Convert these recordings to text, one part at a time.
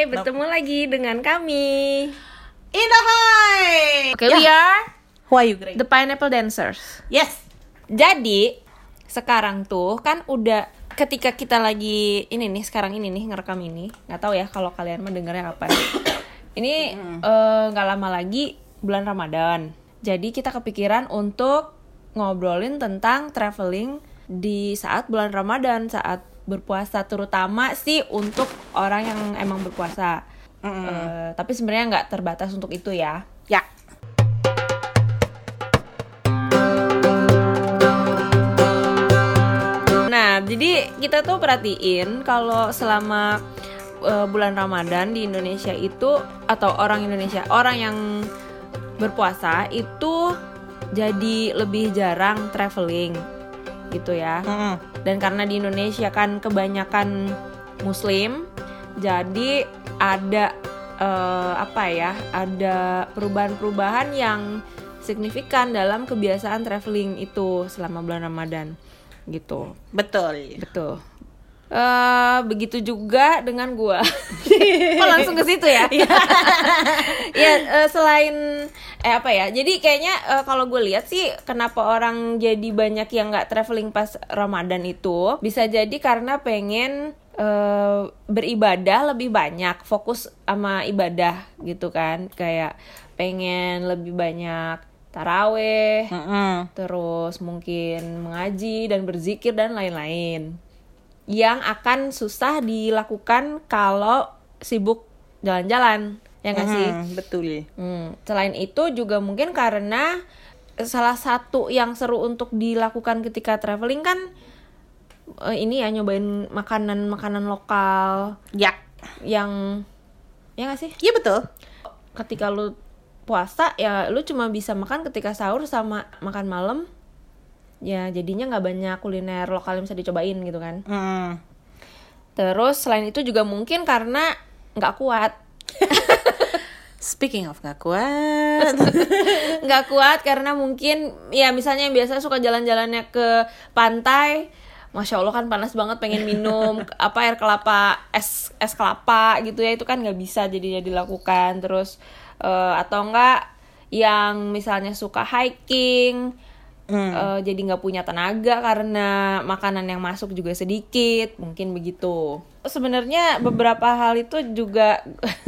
Hai, bertemu lagi dengan kami. Indah Oke, we are Who are you Greg? the Pineapple Dancers. Yes Jadi, sekarang tuh kan udah ketika kita lagi ini nih sekarang ini nih ngerekam ini nggak tahu ya kalau kalian mendengarnya kapan ini eh, nggak lama lagi bulan Ramadan jadi kita kepikiran untuk ngobrolin tentang traveling di saat bulan Ramadan saat berpuasa terutama sih untuk orang yang emang berpuasa. Eh, tapi sebenarnya nggak terbatas untuk itu ya. Ya. Nah, jadi kita tuh perhatiin kalau selama uh, bulan Ramadan di Indonesia itu atau orang Indonesia, orang yang berpuasa itu jadi lebih jarang traveling gitu ya. Dan karena di Indonesia kan kebanyakan muslim, jadi ada eh, apa ya? Ada perubahan-perubahan yang signifikan dalam kebiasaan traveling itu selama bulan Ramadan gitu. Betul Betul. Eh begitu juga dengan gua. Kok langsung ke situ ya? ya eh, selain eh apa ya? Jadi kayaknya eh, kalau gue lihat sih kenapa orang jadi banyak yang nggak traveling pas Ramadan itu bisa jadi karena pengen eh, beribadah lebih banyak, fokus sama ibadah gitu kan. Kayak pengen lebih banyak taraweh, Mm-mm. terus mungkin mengaji dan berzikir dan lain-lain yang akan susah dilakukan kalau sibuk jalan-jalan. Ya nggak sih? Mm, Betul. Hmm, selain itu juga mungkin karena salah satu yang seru untuk dilakukan ketika traveling kan eh, ini ya nyobain makanan-makanan lokal Ya. yang ya nggak sih? Iya betul. Ketika lu puasa ya lu cuma bisa makan ketika sahur sama makan malam ya jadinya nggak banyak kuliner lokal yang bisa dicobain gitu kan. Mm. terus selain itu juga mungkin karena nggak kuat. Speaking of gak kuat. Nggak kuat karena mungkin ya misalnya yang biasa suka jalan-jalannya ke pantai Masya Allah kan panas banget pengen minum apa air kelapa es es kelapa gitu ya itu kan nggak bisa jadinya dilakukan. Terus eh, atau enggak yang misalnya suka hiking Hmm. eh, jadi nggak punya tenaga karena makanan yang masuk juga sedikit mungkin begitu. Sebenarnya beberapa hal itu juga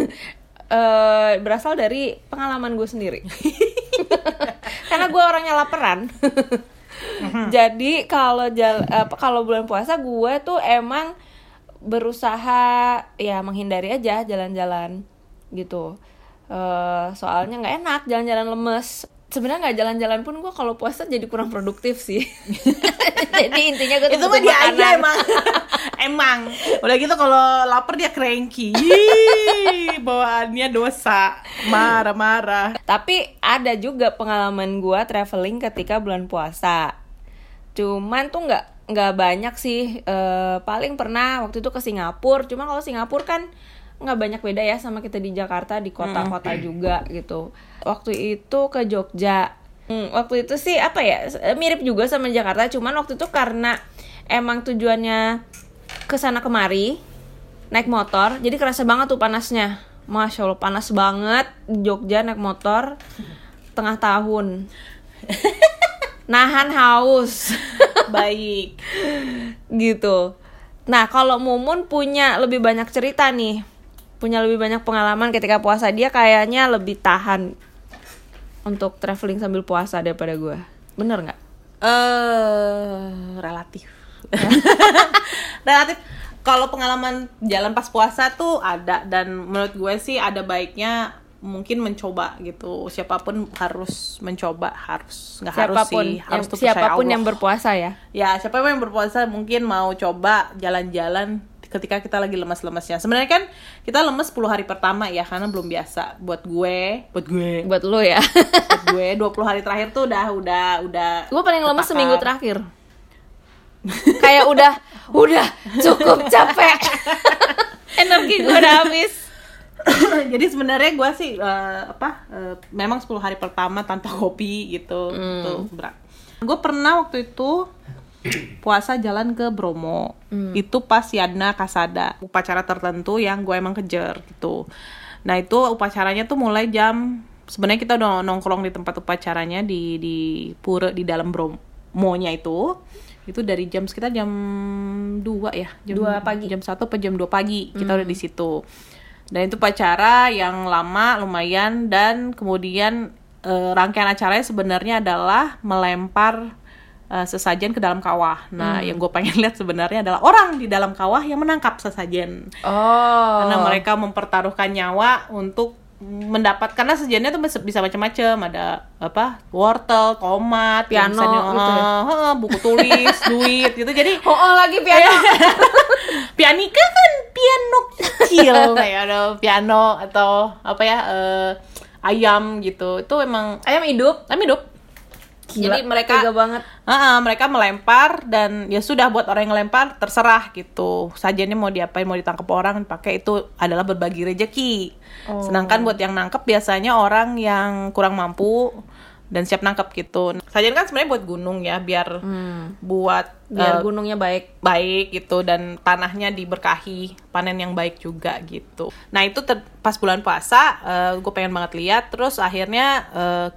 eh, berasal dari pengalaman gue sendiri. Karena gue orangnya laparan jadi kalau jal apa kalau bulan puasa gue tuh emang berusaha ya menghindari aja jalan-jalan gitu. Eh, soalnya nggak enak jalan-jalan lemes sebenarnya nggak jalan-jalan pun gue kalau puasa jadi kurang produktif sih jadi intinya gue Itu mah dia aja emang Emang Udah gitu kalau lapar dia cranky Bawaannya dosa Marah-marah Tapi ada juga pengalaman gua traveling ketika bulan puasa. Cuman tuh nggak nggak banyak sih. Eh, paling pernah waktu itu ke Singapura. Cuma kalau Singapura kan nggak banyak beda ya sama kita di Jakarta di kota-kota juga gitu. Waktu itu ke Jogja. Hmm, waktu itu sih apa ya eh, mirip juga sama Jakarta. Cuman waktu itu karena emang tujuannya ke sana kemari naik motor jadi kerasa banget tuh panasnya. Masya allah panas banget Jogja naik motor tengah tahun. Nahan haus. Baik. Gitu. Nah kalau Mumun punya lebih banyak cerita nih punya lebih banyak pengalaman ketika puasa dia kayaknya lebih tahan untuk traveling sambil puasa daripada gue bener nggak eh relatif. relatif. Kalau pengalaman jalan pas puasa tuh ada dan menurut gue sih ada baiknya mungkin mencoba gitu. Siapa pun harus mencoba, harus nggak harus siapa pun sih, harus yang, tuh percaya siapa pun Allah. yang berpuasa ya Ya, siapa yang berpuasa mungkin mau coba jalan-jalan ketika kita lagi lemas-lemesnya. Sebenarnya kan kita lemes 10 hari pertama ya karena belum biasa. Buat gue, buat gue, buat lo ya buat gue 20 hari terakhir tuh udah udah udah gue paling lemes seminggu terakhir kayak udah udah cukup capek energi gue udah habis Jadi sebenarnya gue sih eh, apa eh, memang 10 hari pertama tanpa kopi gitu Hmm. tuh berat. Gue pernah waktu itu puasa jalan ke Bromo. Itu pas Yadna Kasada, upacara tertentu yang gue emang kejar gitu. Nah, itu upacaranya tuh mulai jam sebenarnya kita udah nongkrong di tempat upacaranya di di pura di dalam Bromo-nya itu. Itu dari jam sekitar jam 2 ya, jam Dua pagi. Jam 1 atau jam 2 pagi kita udah di situ. Dan itu upacara yang lama lumayan dan kemudian eh, rangkaian acaranya sebenarnya adalah melempar eh, sesajen ke dalam kawah. Nah, yang gue pengen lihat sebenarnya adalah orang di dalam kawah yang menangkap sesajen. Oh. Karena mereka mempertaruhkan nyawa untuk mendapat karena sesajennya tuh bisa, macam-macam ada apa wortel tomat Piano bisa gitu ya? eh, buku tulis duit gitu jadi Oh, oh, lagi piano. pianika kan piano kecil kayak ada piano atau apa ya eh, ayam gitu itu emang Ayam hidup. ayam hidup Gila, jadi mereka tega banget. Ah, ah, mereka melempar dan ya sudah buat orang yang ngelempar terserah gitu sajennya mau diapain mau ditangkap orang pakai itu adalah berbagi rejeki Oh. sedangkan buat yang nangkep biasanya orang yang kurang mampu dan siap nangkep gitu sajen kan sebenarnya buat gunung ya biar Hmm. buat Biar eh, gunungnya baik. baik gitu dan tanahnya diberkahi panen yang baik juga gitu nah itu ter- pas bulan puasa gue pengen banget lihat terus akhirnya eh,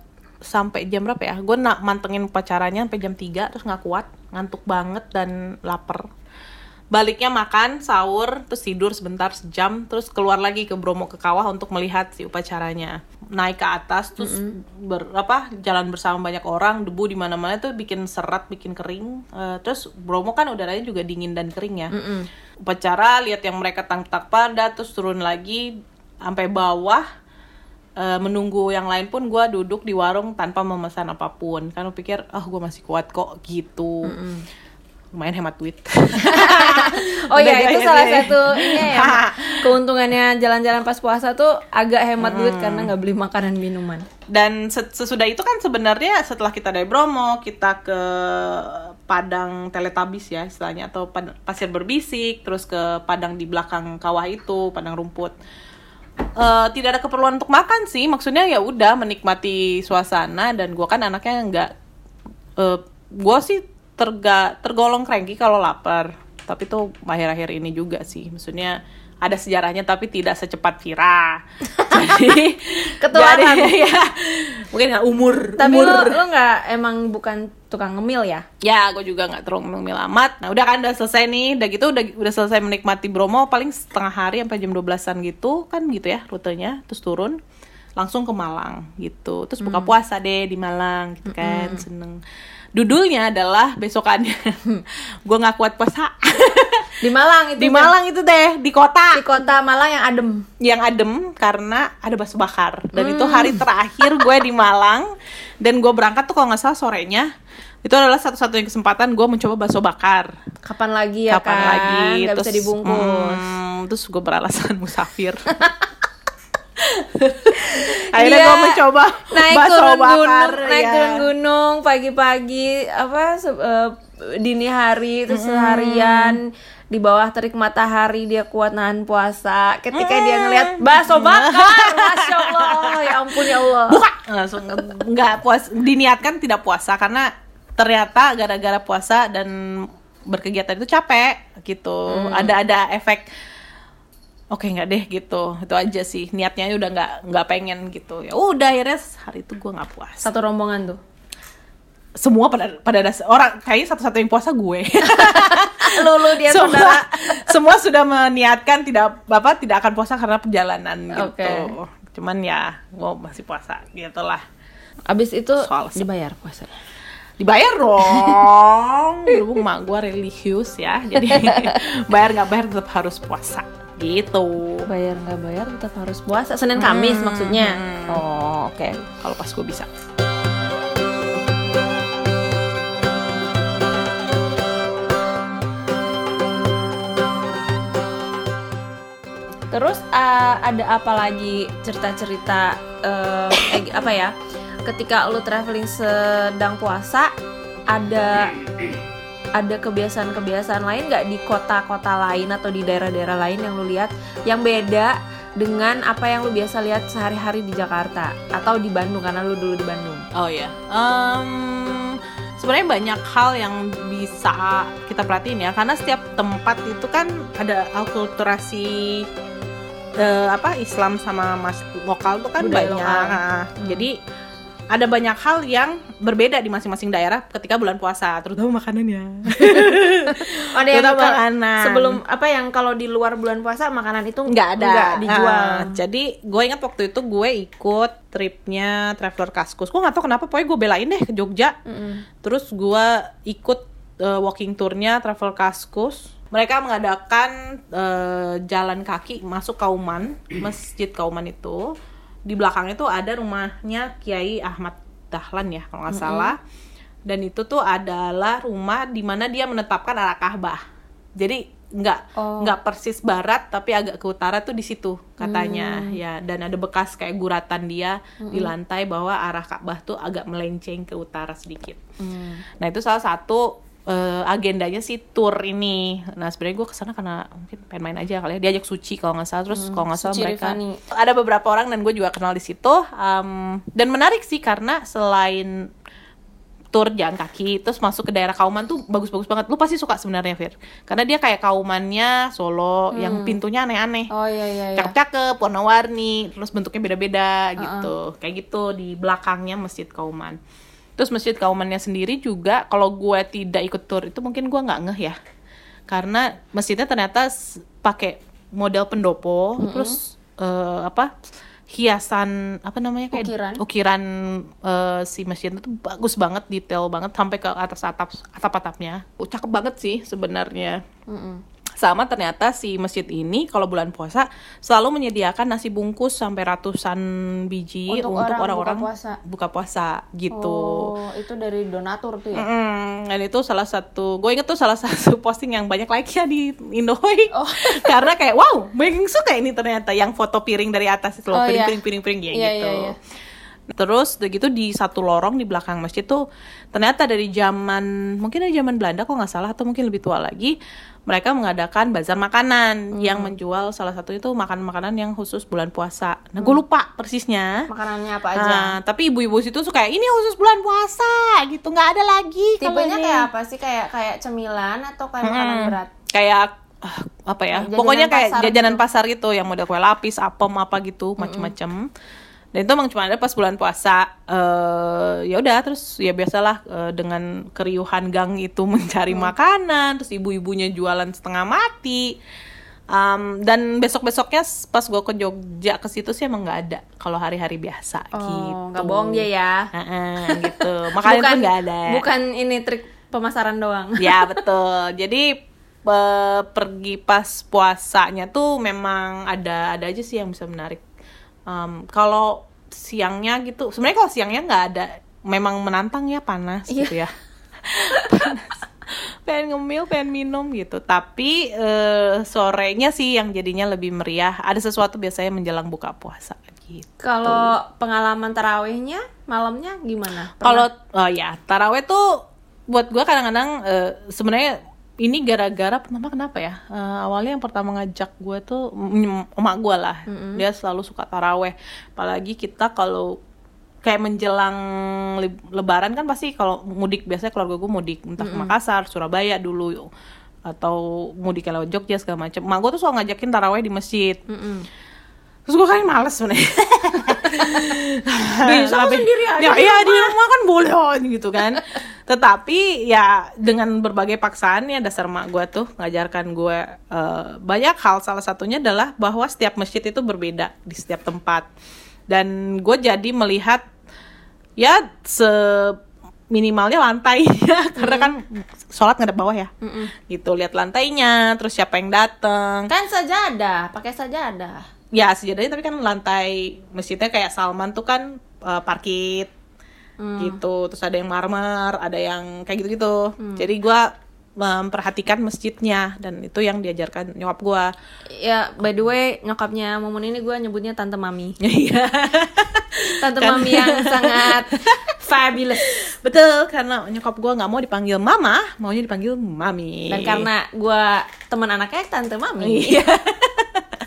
sampai jam berapa ya? Gue nak mantengin upacaranya sampai jam 3 terus nggak kuat ngantuk banget dan lapar. Baliknya makan sahur terus tidur sebentar sejam terus keluar lagi ke Bromo ke kawah untuk melihat si upacaranya. Naik ke atas terus ber, apa jalan bersama banyak orang debu di mana-mana tuh bikin serat bikin kering. Eh, terus Bromo kan udaranya juga dingin dan kering ya. Upacara lihat yang mereka tangkap pada terus turun lagi sampai bawah Eh, menunggu yang lain pun gue duduk di warung tanpa memesan apa pun. Karena pikir ah gue masih kuat kok gitu. Lumayan hemat duit. Oh Udah iya, itu gitu salah satu ini ya. keuntungannya jalan-jalan pas puasa tuh agak hemat duit karena nggak beli makanan minuman. dan se- sesudah itu kan sebenarnya setelah kita dari Bromo kita ke padang teletabis ya istilahnya atau pasir berbisik terus ke padang di belakang kawah itu padang rumput Eh, tidak ada keperluan untuk makan sih. Maksudnya ya udah menikmati suasana dan gua kan anaknya nggak eh gue sih terga tergolong cranky kalau lapar. Tapi tuh akhir-akhir ini juga sih. Maksudnya ada sejarahnya tapi tidak secepat Vira jadi Ketularan. jadi, ya mungkin nggak umur Tapi umur. lo lo nggak emang bukan tukang ngemil ya? ya gue juga nggak terlalu ngemil amat. Nah udah kan udah selesai nih. Udah gitu udah udah selesai menikmati Bromo paling setengah hari sampai jam 12-an gitu kan gitu ya rutenya terus turun langsung ke Malang gitu. Terus buka puasa deh di Malang gitu kan seneng. Dudulnya adalah besokannya. Gue nggak kuat puasa Di Malang itu. di kan? Malang itu deh di kota Di kota Malang yang adem. yang adem karena ada bakso bakar dan itu hari terakhir gue di Malang dan gue berangkat tuh kalau nggak salah sorenya itu adalah satu-satunya kesempatan gue mencoba bakso bakar Kapan lagi ya kapan kan? lagi Nggak bisa dibungkus. mm, terus gue beralasan musafir akhirnya Dia gue mencoba naik bakso turun bakar gunung, naik ya. turun gunung pagi-pagi apa eh, dini hari terus seharian di bawah terik matahari dia kuat nahan puasa. Ketika dia ngeliat bakso bakar, masya Allah, ya ampun ya Allah. buka. Langsung nggak puas diniatkan tidak puasa karena ternyata gara-gara puasa dan berkegiatan itu capek gitu. Ada ada efek oke nggak deh gitu. Itu aja sih niatnya udah nggak nggak pengen gitu. Ya udah akhirnya hari itu gue nggak puasa Satu rombongan tuh. Semua pada pada dasar orang kayaknya satu-satu yang puasa gue Lulu dia semua saudara. semua sudah meniatkan tidak bapak tidak akan puasa karena perjalanan gitu Oke. cuman ya gue masih puasa gitulah Abis itu Soal dibayar puasanya. dibayar dong berhubung mak gue religius ya jadi bayar nggak bayar tetap harus puasa gitu Bayar nggak bayar tetap harus puasa. Senin Kamis maksudnya. Oh oke. kalau pas gue bisa Terus uh, ada apa lagi cerita-cerita uh, eh, apa ya? Ketika lu traveling sedang puasa, ada ada kebiasaan-kebiasaan lain nggak di kota-kota lain atau di daerah-daerah lain yang lu lihat yang beda dengan apa yang lu biasa lihat sehari-hari di Jakarta atau di Bandung karena lu dulu di Bandung. oh ya Em, sebenarnya banyak hal yang bisa kita perhatiin ya karena setiap tempat itu kan ada akulturasi eh, apa Islam sama mas lokal tuh kan Budaya banyak. lokal. Ah, jadi ada banyak hal yang berbeda di masing-masing daerah ketika bulan puasa terutama makanannya. Ada yang Terutama makanan. sebelum apa yang kalau di luar bulan puasa makanan itu nggak ada. nggak dijual. Ah, jadi gue ingat waktu itu gue ikut tripnya Traveler Kaskus. Gue nggak tahu kenapa pokoknya gue belain deh ke Jogja. Mm-mm. terus gue ikut uh, walking tournya Travel Kaskus mereka mengadakan uh, jalan kaki masuk Kauman masjid Kauman itu. Di belakangnya tuh ada rumahnya Kiai Ahmad Dahlan ya kalau nggak salah. Dan itu tuh adalah rumah di mana dia menetapkan arah Ka'bah jadi nggak Oh. nggak persis barat tapi agak ke utara tuh di situ katanya. Ya dan ada bekas kayak guratan dia di lantai bahwa arah Ka'bah tuh agak melenceng ke utara sedikit. Hmm. Nah itu salah satu eh, agendanya si tour ini. Nah sebenarnya gue ke sana karena mungkin pengen main aja kali ya. Diajak Suci kalau nggak salah. Terus kalau nggak salah Suci mereka Rifani. ada beberapa orang dan gue juga kenal di situ. Em, dan menarik sih karena selain tour jalan kaki terus masuk ke daerah Kauman tuh bagus-bagus banget. Lu pasti suka sebenarnya Fir. Karena dia kayak Kaumannya Solo yang pintunya aneh-aneh oh iya iya iya cakep-cakep, warna-warni, terus bentuknya beda-beda gitu. Kayak gitu di belakangnya Masjid Kauman. Terus Masjid Kaumannya sendiri juga kalau gue tidak ikut tour itu mungkin gue nggak ngeh ya. Karena masjidnya ternyata pakai model pendopo, terus eh, apa? hiasan apa namanya kayak Ukiran. ukiran eh, si masjid itu bagus banget detail banget sampai ke atas atap atap atapnya cakep banget sih sebenarnya Mm-mm. Sama ternyata si masjid ini kalau bulan puasa selalu menyediakan nasi bungkus sampai ratusan biji Untuk untuk, orang orang-orang buka puasa. buka puasa gitu. oh itu dari donatur tuh ya Mm-mm. Dan itu salah satu, gue inget tuh salah satu posting yang banyak like-nya di Indohoy Oh. Karena kayak, wow, banyak yang suka ini ternyata Yang foto piring dari atas itu loh, Oh, iya. piring-piring-piring ya Iya, gitu iya, iya. Terus udah gitu di satu lorong di belakang masjid tuh ternyata dari zaman mungkin dari zaman Belanda kok nggak salah atau mungkin lebih tua lagi mereka mengadakan bazar makanan yang menjual salah satu itu makanan-makanan yang khusus bulan puasa. Nah gue lupa persisnya. makanannya apa aja? Nah, tapi ibu-ibu situ suka ini khusus bulan puasa gitu. Nggak ada lagi tipenya kayak apa sih? Kayak kayak cemilan atau kayak makanan Hmm, berat? Kayak ah, apa ya? Jajanan pokoknya kayak pasar jajanan gitu. pasar gitu yang model kue lapis apem apa gitu macem-macem dan itu emang cuma ada pas bulan puasa. Eh ya udah terus ya biasalah eh, dengan keriuhan gang itu mencari Mm. makanan terus ibu-ibunya jualan setengah mati. Am, dan besok besoknya pas gue ke Jogja ke situ sih emang nggak ada kalau hari-hari biasa gitu oh nggak bohong dia ya? Gitu. Makanya bukan nggak ada. bukan ini trik pemasaran doang. Ya betul. Jadi pergi pas puasanya tuh memang ada ada aja sih yang bisa menarik Em, kalau siangnya gitu sebenarnya kalau siangnya nggak ada memang menantang ya panas Iya. gitu ya. Panas. Pengen ngemil pengen minum gitu. Tapi eh, sorenya sih yang jadinya lebih meriah ada sesuatu biasanya menjelang buka puasa gitu. Kalau pengalaman tarawihnya malamnya gimana? Kalau oh ya taraweh tuh buat gue kadang-kadang eh, sebenarnya ini gara-gara pertama kenapa ya? Eh, awalnya yang pertama ngajak gue tuh emak gue lah. Dia selalu suka taraweh. Apalagi kita kalau kayak menjelang lebaran kan pasti kalau mudik biasanya keluarga gue mudik. Entah ke Makassar Surabaya dulu. Atau mudik lewat Jogja segala macam emak gue tuh selalu ngajakin taraweh di masjid. Mm-mm. terus gue kan males sebenarnya Bisa kok Tapi- sendiri aja. ya, di iya di rumah kan boleh gitu kan. Tetapi ya dengan berbagai paksaan ya dasar mak gue tuh ngajarkan gue eh, banyak hal. Salah satunya adalah bahwa setiap masjid itu berbeda di setiap tempat. Dan gue jadi melihat ya se minimalnya lantainya. Karena kan sholat ngadep bawah ya? Gitu lihat lantainya terus siapa yang datang kan sajadah pakai sajadah ya sejadahnya tapi kan lantai masjidnya kayak Salman tuh kan eh, parkit Hmm. gitu. Terus ada yang marmer ada yang kayak gitu gitu jadi gua memperhatikan masjidnya dan itu yang diajarkan nyokap gua. Ya by the way nyokapnya Mumun ini gue nyebutnya tante mami. Iya. Tante Kan- mami yang sangat fabulous. Betul karena nyokap gua nggak mau dipanggil mama maunya dipanggil mami. Dan karena gue teman anaknya tante mami. Iya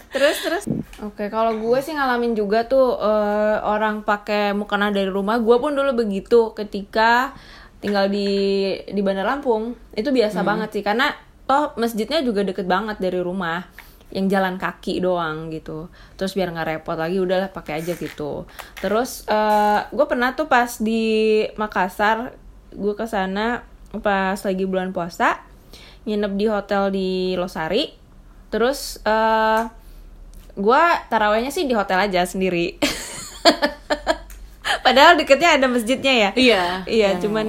terus terus? Oke kalau gue sih ngalamin juga tuh eh, orang pakai mukena dari rumah gue pun dulu begitu ketika tinggal di di Bandar Lampung. Itu biasa banget sih karena toh masjidnya juga deket banget dari rumah yang jalan kaki doang gitu. Terus biar nggak repot lagi udahlah pakai aja gitu. Terus gue pernah tuh pas di Makassar gue ke sana pas lagi bulan puasa nginep di hotel di Losari. Terus eh gue tarawehnya sih di hotel aja sendiri padahal deketnya ada masjidnya ya Iya. iya yang- cuman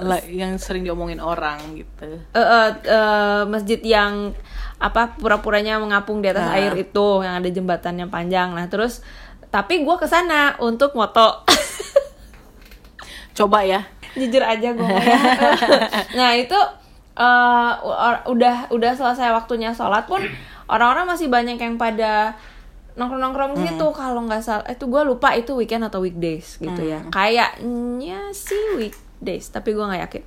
la- yang sering diomongin orang gitu. eh, eh, eh, masjid yang apa pura-puranya mengapung di atas Ah. air itu yang ada jembatannya panjang nah terus tapi gue ke sana untuk moto Coba ya. jujur aja gue nah itu eh, or- udah udah selesai waktunya sholat pun orang-orang masih banyak yang pada nongkrong-nongkrong Hmm. gitu kalau nggak salah. Itu gue lupa itu weekend atau weekdays gitu ya. Hmm. kayaknya sih weekdays tapi gue nggak yakin.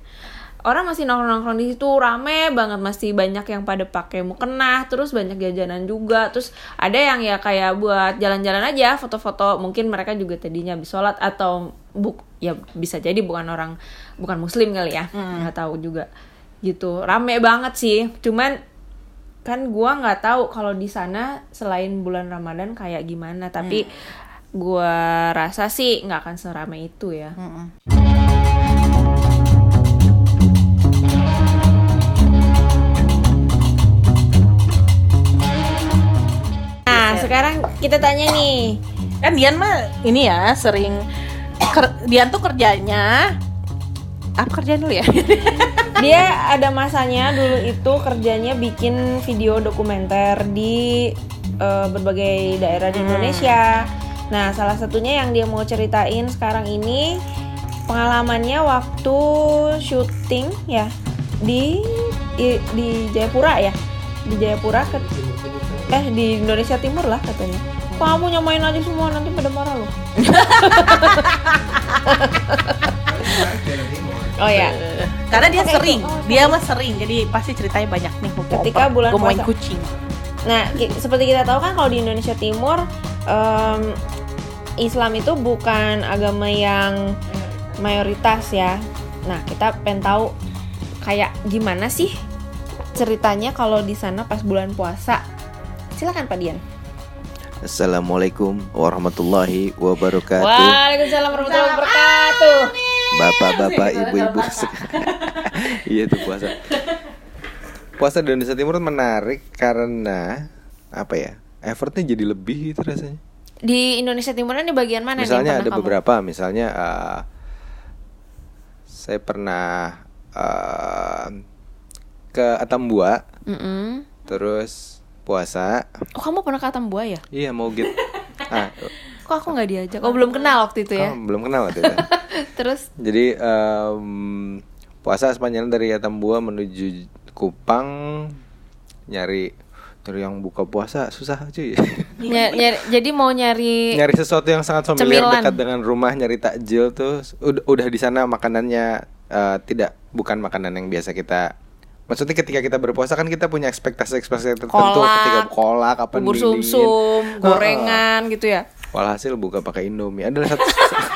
Orang masih nongkrong-nongkrong di situ rame banget. Masih banyak yang pada pakai mukena terus banyak jajanan juga. Terus ada yang ya kayak buat jalan-jalan aja foto-foto. Mungkin mereka juga tadinya habis sholat atau buk ya bisa jadi bukan orang bukan muslim kali ya. Nggak tahu juga. Gitu. Rame banget sih. Cuman kan gua nggak tahu kalau di sana selain bulan Ramadan kayak gimana tapi gua rasa sih nggak akan seramai itu ya. Nah, sekarang kita tanya nih. Kan Dian mah ini ya sering Dian tuh kerjanya apa kerjaan dulu ya? Dia ada masanya dulu itu kerjanya bikin video dokumenter di eh, berbagai daerah di Indonesia. Nah, salah satunya yang dia mau ceritain sekarang ini pengalamannya waktu syuting ya di di, di Jayapura ya. Di Jayapura ke eh di Indonesia Timur lah katanya. Kamu nyamain aja semua nanti pada marah loh. oh ya. Karena dia Oke, sering, itu. Oh, dia mah sering, jadi pasti ceritanya banyak nih. Ketika bulan puasa. kucing. Nah, seperti kita tahu kan kalau di Indonesia Timur em, Islam itu bukan agama yang mayoritas ya. Nah, kita pengen tahu kayak gimana sih ceritanya kalau di sana pas bulan puasa. Silakan Pak Dian. Assalamualaikum warahmatullahi wabarakatuh. Waalaikumsalam warahmatullahi wabarakatuh. Bapak-bapak, ibu-ibu. iya tuh puasa. Puasa di Indonesia Timur menarik karena apa ya? Effortnya jadi lebih gitu rasanya. Di Indonesia Timur ini bagian mana nih misalnya yang ada kamu? beberapa, misalnya eh, saya pernah eh, ke Atambua, Mm-mm. terus puasa. Oh, kamu pernah ke Atambua ya? Iya mau gitu. Ah, Kok aku nggak diajak? Oh, belum kenal waktu itu ya. oh, belum kenal waktu itu. Terus Jadi em, puasa sepanjang dari Atambua menuju Kupang nyari nyari yang buka puasa susah cuy. ny- nyari- jadi mau nyari nyari sesuatu yang sangat familiar Cemilan. dekat dengan rumah nyari takjil tuh udah, udah di sana makanannya eh, tidak bukan makanan yang biasa kita Maksudnya ketika kita berpuasa kan kita punya ekspektasi-ekspektasi tertentu Kolak, ketika kolak apa bubur Heeh. gorengan gitu ya. Walhasil buka pakai Indomie. Ada satu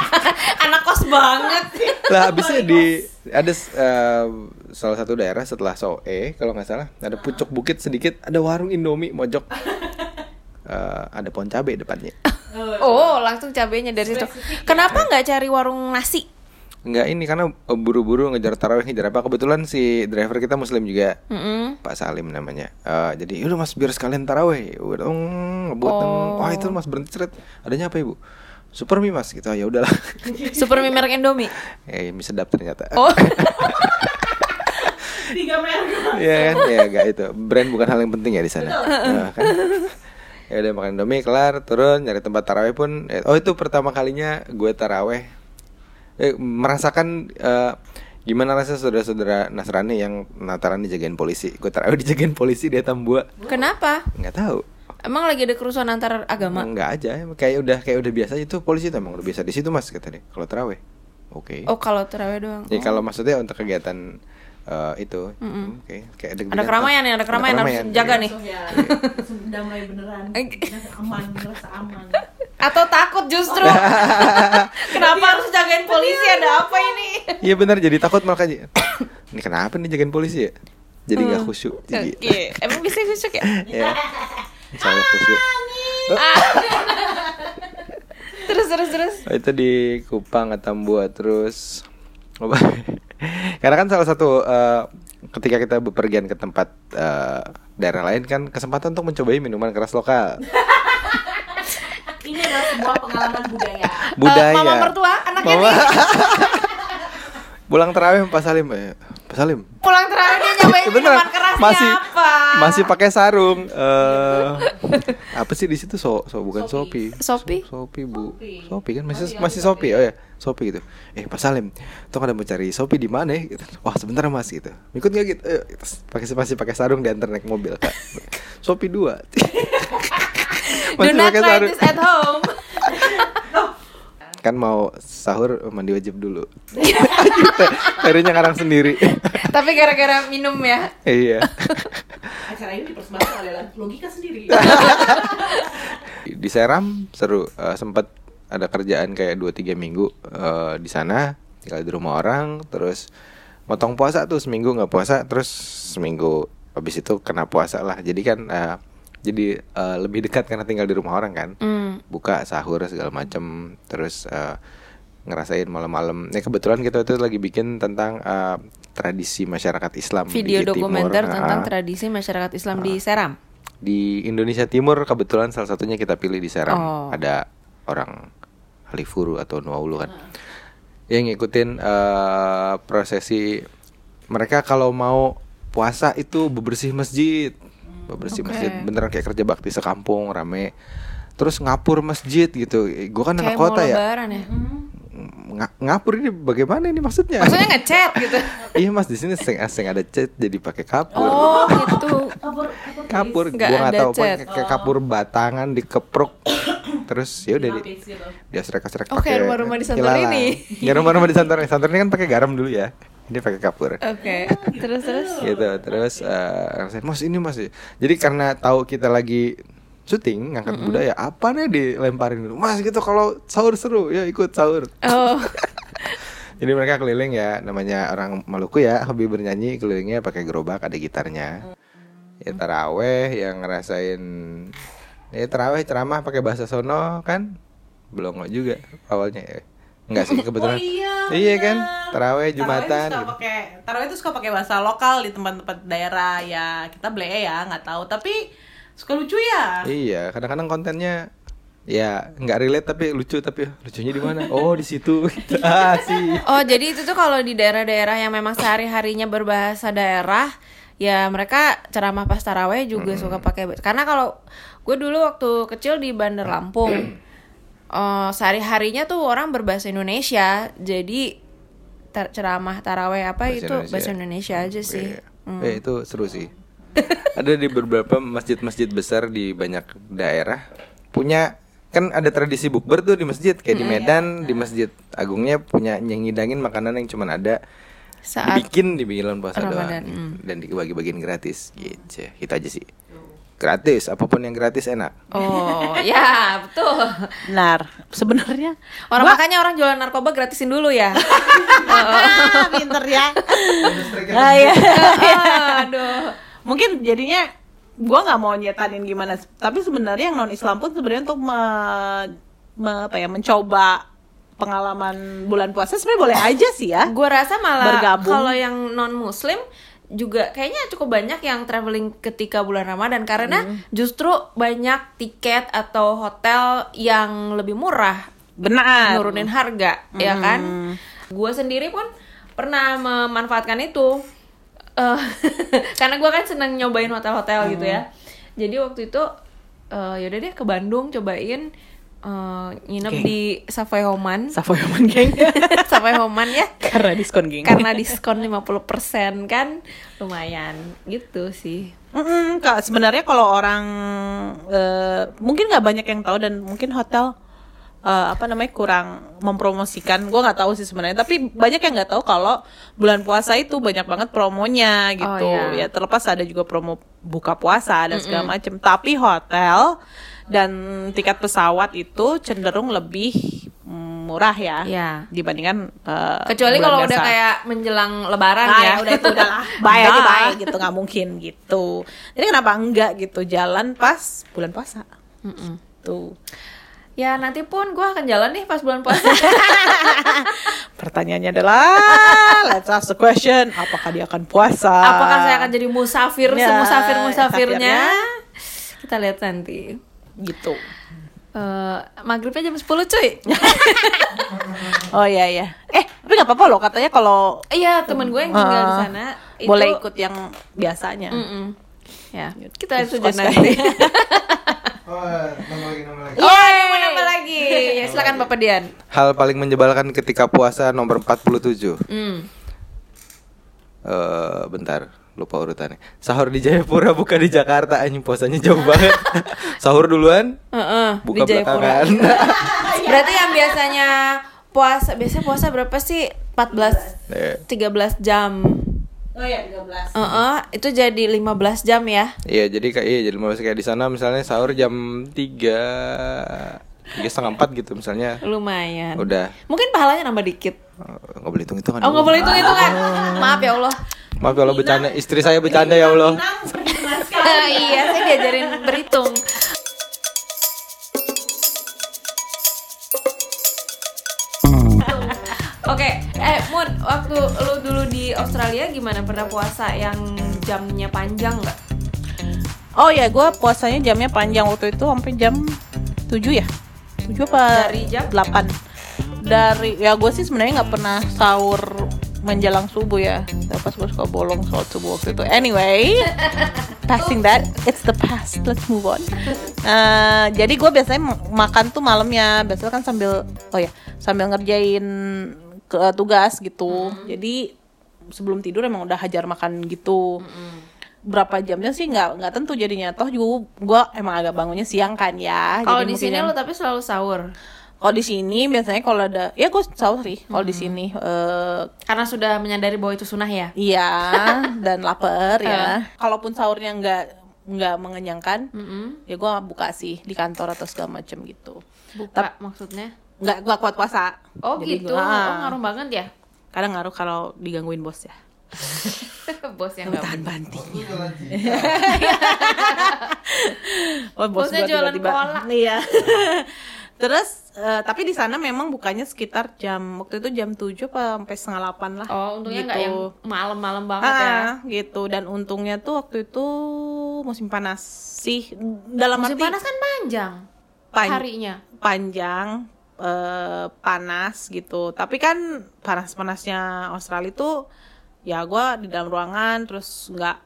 Anak kos banget. lah habisnya di ada eh, salah satu daerah setelah Soe kalau nggak salah ada pucuk bukit sedikit ada warung Indomie mojok Eh, ada pohon cabai depannya Oh, langsung cabenya dari situ. Kenapa nggak cari warung nasi? Nggak ini karena eh, buru-buru ngejar tarawih ngejar apa kebetulan si driver kita muslim juga Mm-mm. Pak Salim namanya Eh, jadi udah mas biar sekalian tarawih udah mm, ngebut Oh. wah itu mas berhenti ceret adanya apa ibu super mie mas gitu ya udahlah Super mie merek Indomie. eh mie sedap ternyata Oh, Tiga merek. Iya kan, ya gak itu. Brand bukan hal yang penting ya di sana. Nah, kan. Ya udah makan Indomie kelar, turun nyari tempat taraweh pun. eh, oh itu pertama kalinya gue taraweh. Eh, merasakan eh, gimana rasanya saudara-saudara Nasrani yang Nataran dijagain polisi. Gue taraweh dijagain polisi di Atambua. kenapa? Nggak tahu. Emang lagi ada kerusuhan antar agama? Enggak aja, kayak udah kayak udah biasa itu polisi tuh emang udah biasa di situ mas kata dia. Kalau taraweh, oke. Oh, kalau terawih doang. Ya kalau maksudnya untuk kegiatan eh, itu, oke. Kayak Ada deg-degan tuh. keramaian ya, ada keramaian harus jaga nih. Ya, sudah mulai beneran. Aman, merasa aman. Atau takut justru? Kenapa harus jagain polisi? Ada apa ini? Iya benar jadi takut malah kayak ini kenapa nih jagain polisi ya? Jadi nggak khusyuk. Jadi Oke, emang bisa khusyuk ya? ya. Insya Allah khusyuk. Terus terus terus. Oh, itu di Kupang Atambua terus apa? Karena kan salah satu eh, ketika kita bepergian ke tempat eh, daerah lain kan kesempatan untuk mencobai minuman keras lokal. Ini adalah sebuah pengalaman budaya. Budaya. Eh, mama mertua, anaknya Mama. Pulang terawih Pak Salim, eh, Pak Salim. Pulang terakhir dia nyobain Ya minuman kerasnya masih apa? masih pakai sarung. Eh apa sih di situ so, so bukan Sopi. Sopi? So- Sopi Bu. Sopi kan masih masih Sopi. Oh ya, Sopi gitu. Eh Pak Salim, tuh ada mau cari Sopi di mana ya? Gitu. Wah, sebentar Mas gitu. Ikut nggak gitu? Ayo, terus pakai masih pakai sarung diantar naik mobil, Kak. Sopi dua. Not try this at home. Kan mau sahur mandi wajib dulu. Akhirnya ngarang sendiri. Tapi gara-gara minum ya. iya. Acara ini dipersembahkan oleh logika sendiri. di Seram seru Eh, sempat ada kerjaan kayak 2-3 minggu eh, di sana tinggal di rumah orang terus motong puasa tuh seminggu nggak puasa terus seminggu habis itu kena puasa lah jadi kan eh, jadi eh, lebih dekat karena tinggal di rumah orang kan Hmm. buka sahur segala macam terus eh, ngerasain malam-malam ya kebetulan kita tuh lagi bikin tentang eh, tradisi masyarakat Islam Video di Timur. dokumenter Ah, tentang tradisi masyarakat Islam di Seram. di Indonesia Timur kebetulan salah satunya kita pilih di Seram Oh. ada orang Halifuru atau Nuaulu kan yang ngikutin eh, prosesi mereka kalau mau puasa itu bebersih masjid bebersih Oke. masjid beneran kayak kerja bakti sekampung rame terus ngapur masjid gitu gue kan anak Kayak kota ya lebaran ya. Nga- ngapur ini bagaimana ini maksudnya Maksudnya ngecat gitu. iya mas di sini seng asing ada cat jadi pakai kapur Oh, gitu. kapur Nggak gua nggak ada tahu apa cat. kayak kayak kapur batangan dikepruk terus ya udah di gitu. dia serek-serek Oh, kayak rumah-rumah di Santorini. ya rumah-rumah di Santorini Santorini kan pakai garam dulu ya ini pakai kapur. Oke. Terus terus. gitu terus eh, ngerasain mas ini mas jadi karena tahu kita lagi syuting ngangkat budaya apa nih dilemparin? Dulu mas gitu kalau sahur seru ya ikut sahur. Oh. jadi mereka keliling ya namanya orang Maluku ya hobi bernyanyi kelilingnya pakai gerobak ada gitarnya. Ya taraweh yang ngerasain ya taraweh ceramah pakai bahasa sono kan? Belum juga awalnya ya enggak sih kebetulan. Oh iya. iya kan? Taraweh Tarawih jumatan suka gitu. pakai tarawih itu suka pakai bahasa lokal di tempat-tempat daerah. Ya kita ble ya nggak tahu. Tapi suka lucu ya. iya kadang-kadang kontennya ya nggak relate tapi lucu tapi lucunya di mana? Oh di situ. Ah sih. Oh, jadi itu tuh kalau di daerah-daerah yang memang sehari-harinya berbahasa daerah, ya mereka ceramah pas taraweh juga suka pakai. Karena kalau gue dulu waktu kecil di Bandar Lampung eh sehari-harinya tuh orang berbahasa Indonesia. Jadi tar- ceramah taraweh apa Bahasa itu Indonesia. bahasa Indonesia aja sih. Hmm. Iya. Eh, itu seru sih. ada di beberapa masjid-masjid besar di banyak daerah punya kan ada tradisi bukber tuh di masjid kayak di Medan di masjid agungnya punya yang ngidangin makanan yang cuman ada Saat dibikin di bulan puasa Ramadan, doang dan dibagi-bagiin gratis gitu itu aja sih gratis apa pun yang gratis enak Oh, ya, betul. Benar. Sebenarnya Orang makanya orang jualan narkoba gratisin dulu ya. ah, pinter ya. Ah, iya. Aduh. Mungkin jadinya gua nggak mau nyetanin gimana, tapi sebenarnya yang non Islam pun sebenarnya untuk me- me- apa ya mencoba pengalaman bulan puasa sebenarnya boleh aja sih ya. Gue rasa malah kalau yang non muslim juga kayaknya cukup banyak yang traveling ketika bulan Ramadan karena Hmm. justru banyak tiket atau hotel yang lebih murah Benar. nurunin harga ya kan Hmm. gue sendiri pun pernah memanfaatkan itu Eh, karena gue kan seneng nyobain hotel-hotel gitu ya Hmm. jadi waktu itu eh yaudah deh ke Bandung cobain eh, nginep Oke. di Savoy Homan Savoy Oman geng. Savoy Homan ya Karena diskon geng. karena diskon 50% kan lumayan gitu sih Mm-mm, Kak, sebenarnya kalau orang eh, mungkin nggak banyak yang tahu dan mungkin hotel eh, apa namanya kurang mempromosikan. Gue nggak tahu sih sebenarnya, tapi banyak yang nggak tahu kalau bulan puasa itu banyak banget promonya gitu. Oh, iya. Ya terlepas ada juga promo buka puasa dan segala macam. Tapi hotel dan tiket pesawat itu cenderung lebih mm, murah ya. Iya. Dibandingkan eh, Kecuali kalau udah kayak menjelang lebaran Ah, ya. ya udah itu udah lah bye aja bye gitu nggak mungkin gitu jadi kenapa enggak gitu jalan pas bulan puasa Mm-mm. tuh Ya nanti pun gue akan jalan nih pas bulan puasa. pertanyaannya adalah let's ask the question apakah dia akan puasa Apakah saya akan jadi musafir Ya, semusafir musafirnya. Kita lihat nanti. Gitu Eh, maghribnya jam 10 cuy. oh iya iya eh tapi nggak apa-apa loh katanya kalau Iya temen gue yang tinggal di Ah, sana. itu- boleh ikut yang biasanya Mm-mm. Ya kita lihat saja nanti. Oh, nambah lagi, nambah lagi. Oh, nambah lagi. Ya silakan Bapak Dian. Hal paling menyebalkan ketika puasa nomor 47. Hmm. Eh, bentar, lupa urutannya. Sahur di Jayapura bukan di Jakarta, anjing puasanya jauh banget. Sahur duluan, Heeh, buka di Jayapura. belakangan. Berarti yang biasanya puasa biasanya puasa berapa sih? 14 Eh, 13 jam. oh iya 13 Heeh, itu jadi 15 jam ya. Iya, jadi kayak iya, jadi masih kayak di sana misalnya sahur jam 3 tiga setengah empat gitu misalnya. Lumayan. Udah. Mungkin pahalanya nambah dikit. Nggak boleh hitung hitungan. Oh, nggak boleh hitung itu kan. Maaf ya Allah. Maaf ya Allah bercanda, istri saya bercanda ya Allah. iya, saya diajarin berhitung. Oke, eh Mun, waktu lu dulu di Australia gimana? Pernah puasa yang jamnya panjang nggak? oh ya gue puasanya jamnya panjang waktu itu sampai jam 7 ya 7 apa Dari jam? 8 dari ya gue sih sebenarnya nggak pernah sahur menjelang subuh ya. Pas gue suka bolong sholat subuh waktu itu. Anyway passing that it's the past. Let's move on. Eh, jadi gue biasanya makan tuh malamnya. Biasanya kan sambil oh ya sambil ngerjain ke tugas gitu. Jadi sebelum tidur emang udah hajar makan gitu. Berapa jamnya sih? Nggak nggak tentu jadinya. Toh juga gue emang agak bangunnya siang kan ya. Kalau di sini yang- lu tapi selalu sahur. Kalau di sini biasanya kalau ada ya gue sahur sih kalau di sini eh, Karena sudah menyadari bahwa itu sunnah ya. iya dan lapar ya kalaupun sahurnya nggak nggak mengenyangkan Mm-mm. ya gue buka sih di kantor atau segala macem gitu Buka maksudnya. nggak nggak kuat puasa Oh Jadi gitu. gua- Oh, ah. ngaruh banget ya. kadang ngaruh kalau digangguin bos ya Bos yang nggak tahan bantingnya oh, bos Bosnya gua jualan tiba-tiba- kolak. iya terus eh, tapi di sana memang bukanya sekitar jam waktu itu jam 7 apa sampai setengah 8 lah Oh, untungnya Gitu. yang malam-malam banget ya. Ah, gitu dan untungnya tuh waktu itu musim panas sih dalam Musim arti panas kan panjang pan- harinya. panjang eh, panas gitu tapi kan panas-panasnya Australia itu ya gua di dalam ruangan terus nggak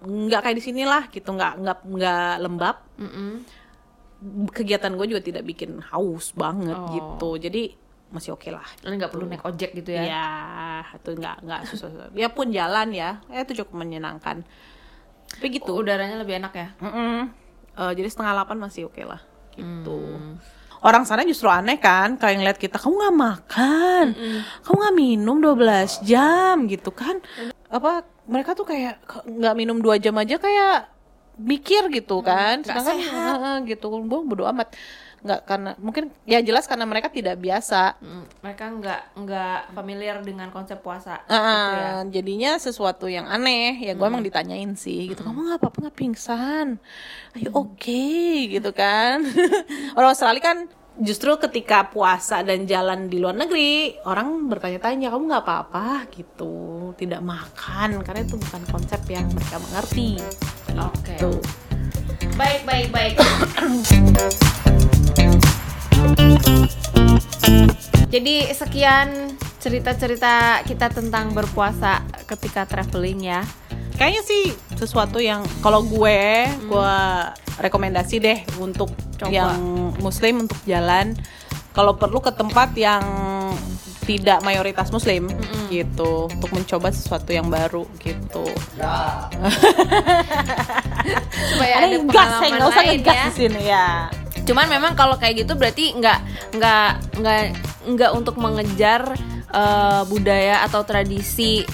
nggak kayak di sini lah gitu nggak nggak nggak lembab Mm-mm. Kegiatan gue juga tidak bikin haus banget Oh. gitu. Jadi masih oke lah. Dan nggak perlu naik ojek gitu ya. ya itu nggak nggak susah ya pun jalan ya. Ya itu cukup menyenangkan. Tapi gitu. Udaranya lebih enak ya. Mm-mm. Eh, jadi setengah delapan masih oke lah. Gitu. Hmm. orang sana justru aneh kan kayak ngeliat kita kamu nggak makan? Kamu nggak minum 12 jam? gitu kan. Apa mereka tuh kayak nggak minum dua jam aja? Kayak mikir gitu kan. nggak sedangkan sehat. eh, eh, gitu. Gue bodo amat. Nggak karena mungkin ya jelas karena mereka tidak biasa. Mm, mereka nggak nggak familiar dengan konsep puasa Ah, gitu ya. jadinya sesuatu yang aneh. Ya gue emang ditanyain sih gitu. Kamu nggak apa-apa nggak pingsan? Ayo oke gitu kan. Orang Australia kan justru ketika puasa dan jalan di luar negeri orang bertanya-tanya kamu nggak apa-apa? Gitu. Tidak makan. Karena itu bukan konsep yang mereka mengerti Oke. gitu Baik baik baik. Jadi sekian cerita-cerita kita tentang berpuasa ketika traveling ya. kayaknya sih sesuatu yang kalau gue gue rekomendasi deh untuk Coba. yang muslim untuk jalan kalau perlu ke tempat yang tidak mayoritas muslim gitu untuk mencoba sesuatu yang baru gitu. Supaya ada gas, pengalaman saya nggak usah ngegas ya. di sini ya. Cuman memang kalau kayak gitu berarti nggak nggak nggak nggak untuk mengejar eh, budaya atau tradisi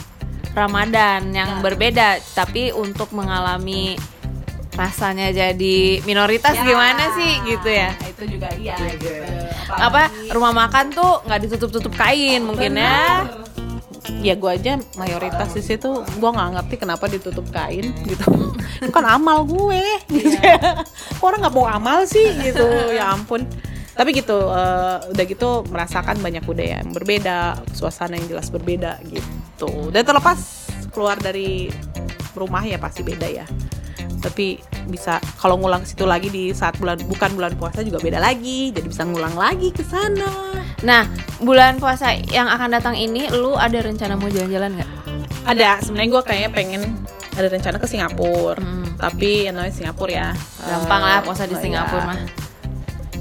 Ramadan yang berbeda, tapi untuk mengalami rasanya jadi minoritas gimana sih? Gitu ya. Itu juga iya gitu. apa rumah makan tuh nggak ditutup-tutup kain mungkin ya? Ya gue aja mayoritas di situ gue nggak ngerti kenapa ditutup kain gitu. Itu kan amal gue gitu ya. orang nggak mau amal sih gitu. Ya ampun. Tapi gitu eh, udah gitu merasakan banyak budaya yang berbeda suasana yang jelas berbeda gitu. Dan terlepas keluar dari rumah ya pasti beda ya tapi bisa kalau ngulang ke situ lagi di saat bulan bukan bulan puasa juga beda lagi. Jadi bisa ngulang lagi ke sana. Nah bulan puasa yang akan datang ini lu ada rencana mau jalan-jalan nggak? Ada. Sebenarnya gue kayaknya pengen ada rencana ke Singapura. Hmm. tapi yang namanya Singapura ya. Gampang eh, lah puasa di oh Singapura ya. mah.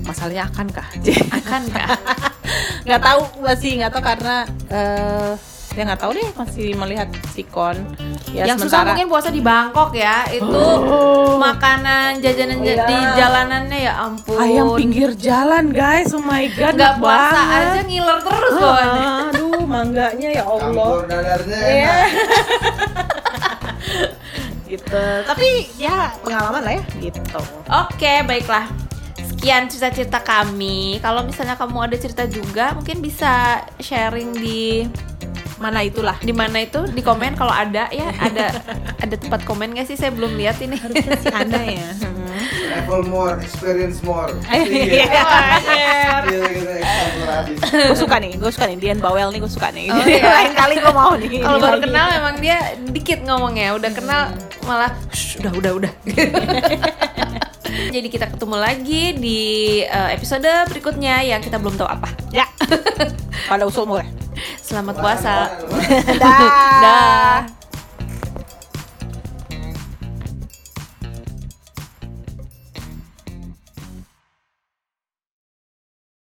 Masalahnya akan kah akan kah nggak tahu masih nggak tahu karena eh ya nggak tahu deh masih melihat sikon ya yang susah sementara. mungkin puasa di Bangkok ya itu makanan jajanan ja- di jalanannya ya ampun. Ayam pinggir jalan guys. Oh my god nggak puasa banget. aja ngiler terus bawaannya aduh mangganya ya Allah. dadarnya Iya. gitu. Tapi ya pengalaman lah ya gitu. Oke, baiklah. Sekian cerita-cerita kami. Kalau misalnya kamu ada cerita juga, mungkin bisa sharing di mana itulah di mana itu di komen kalau ada ya ada ada tempat komen nggak sih saya belum lihat ini ada ya Travel more, experience more. Iya. Gila, gila, eksplorasi. gue suka nih, gue suka nih Dian Bawel nih gue suka nih. Oh, iya. Lain kali gue mau nih. kalau baru kenal emang dia dikit ngomongnya udah kenal malah "Shh, udah udah udah jadi kita ketemu lagi di eh, episode berikutnya yang kita belum tahu apa Ya. Pada usul mulai. selamat puasa Dah. dah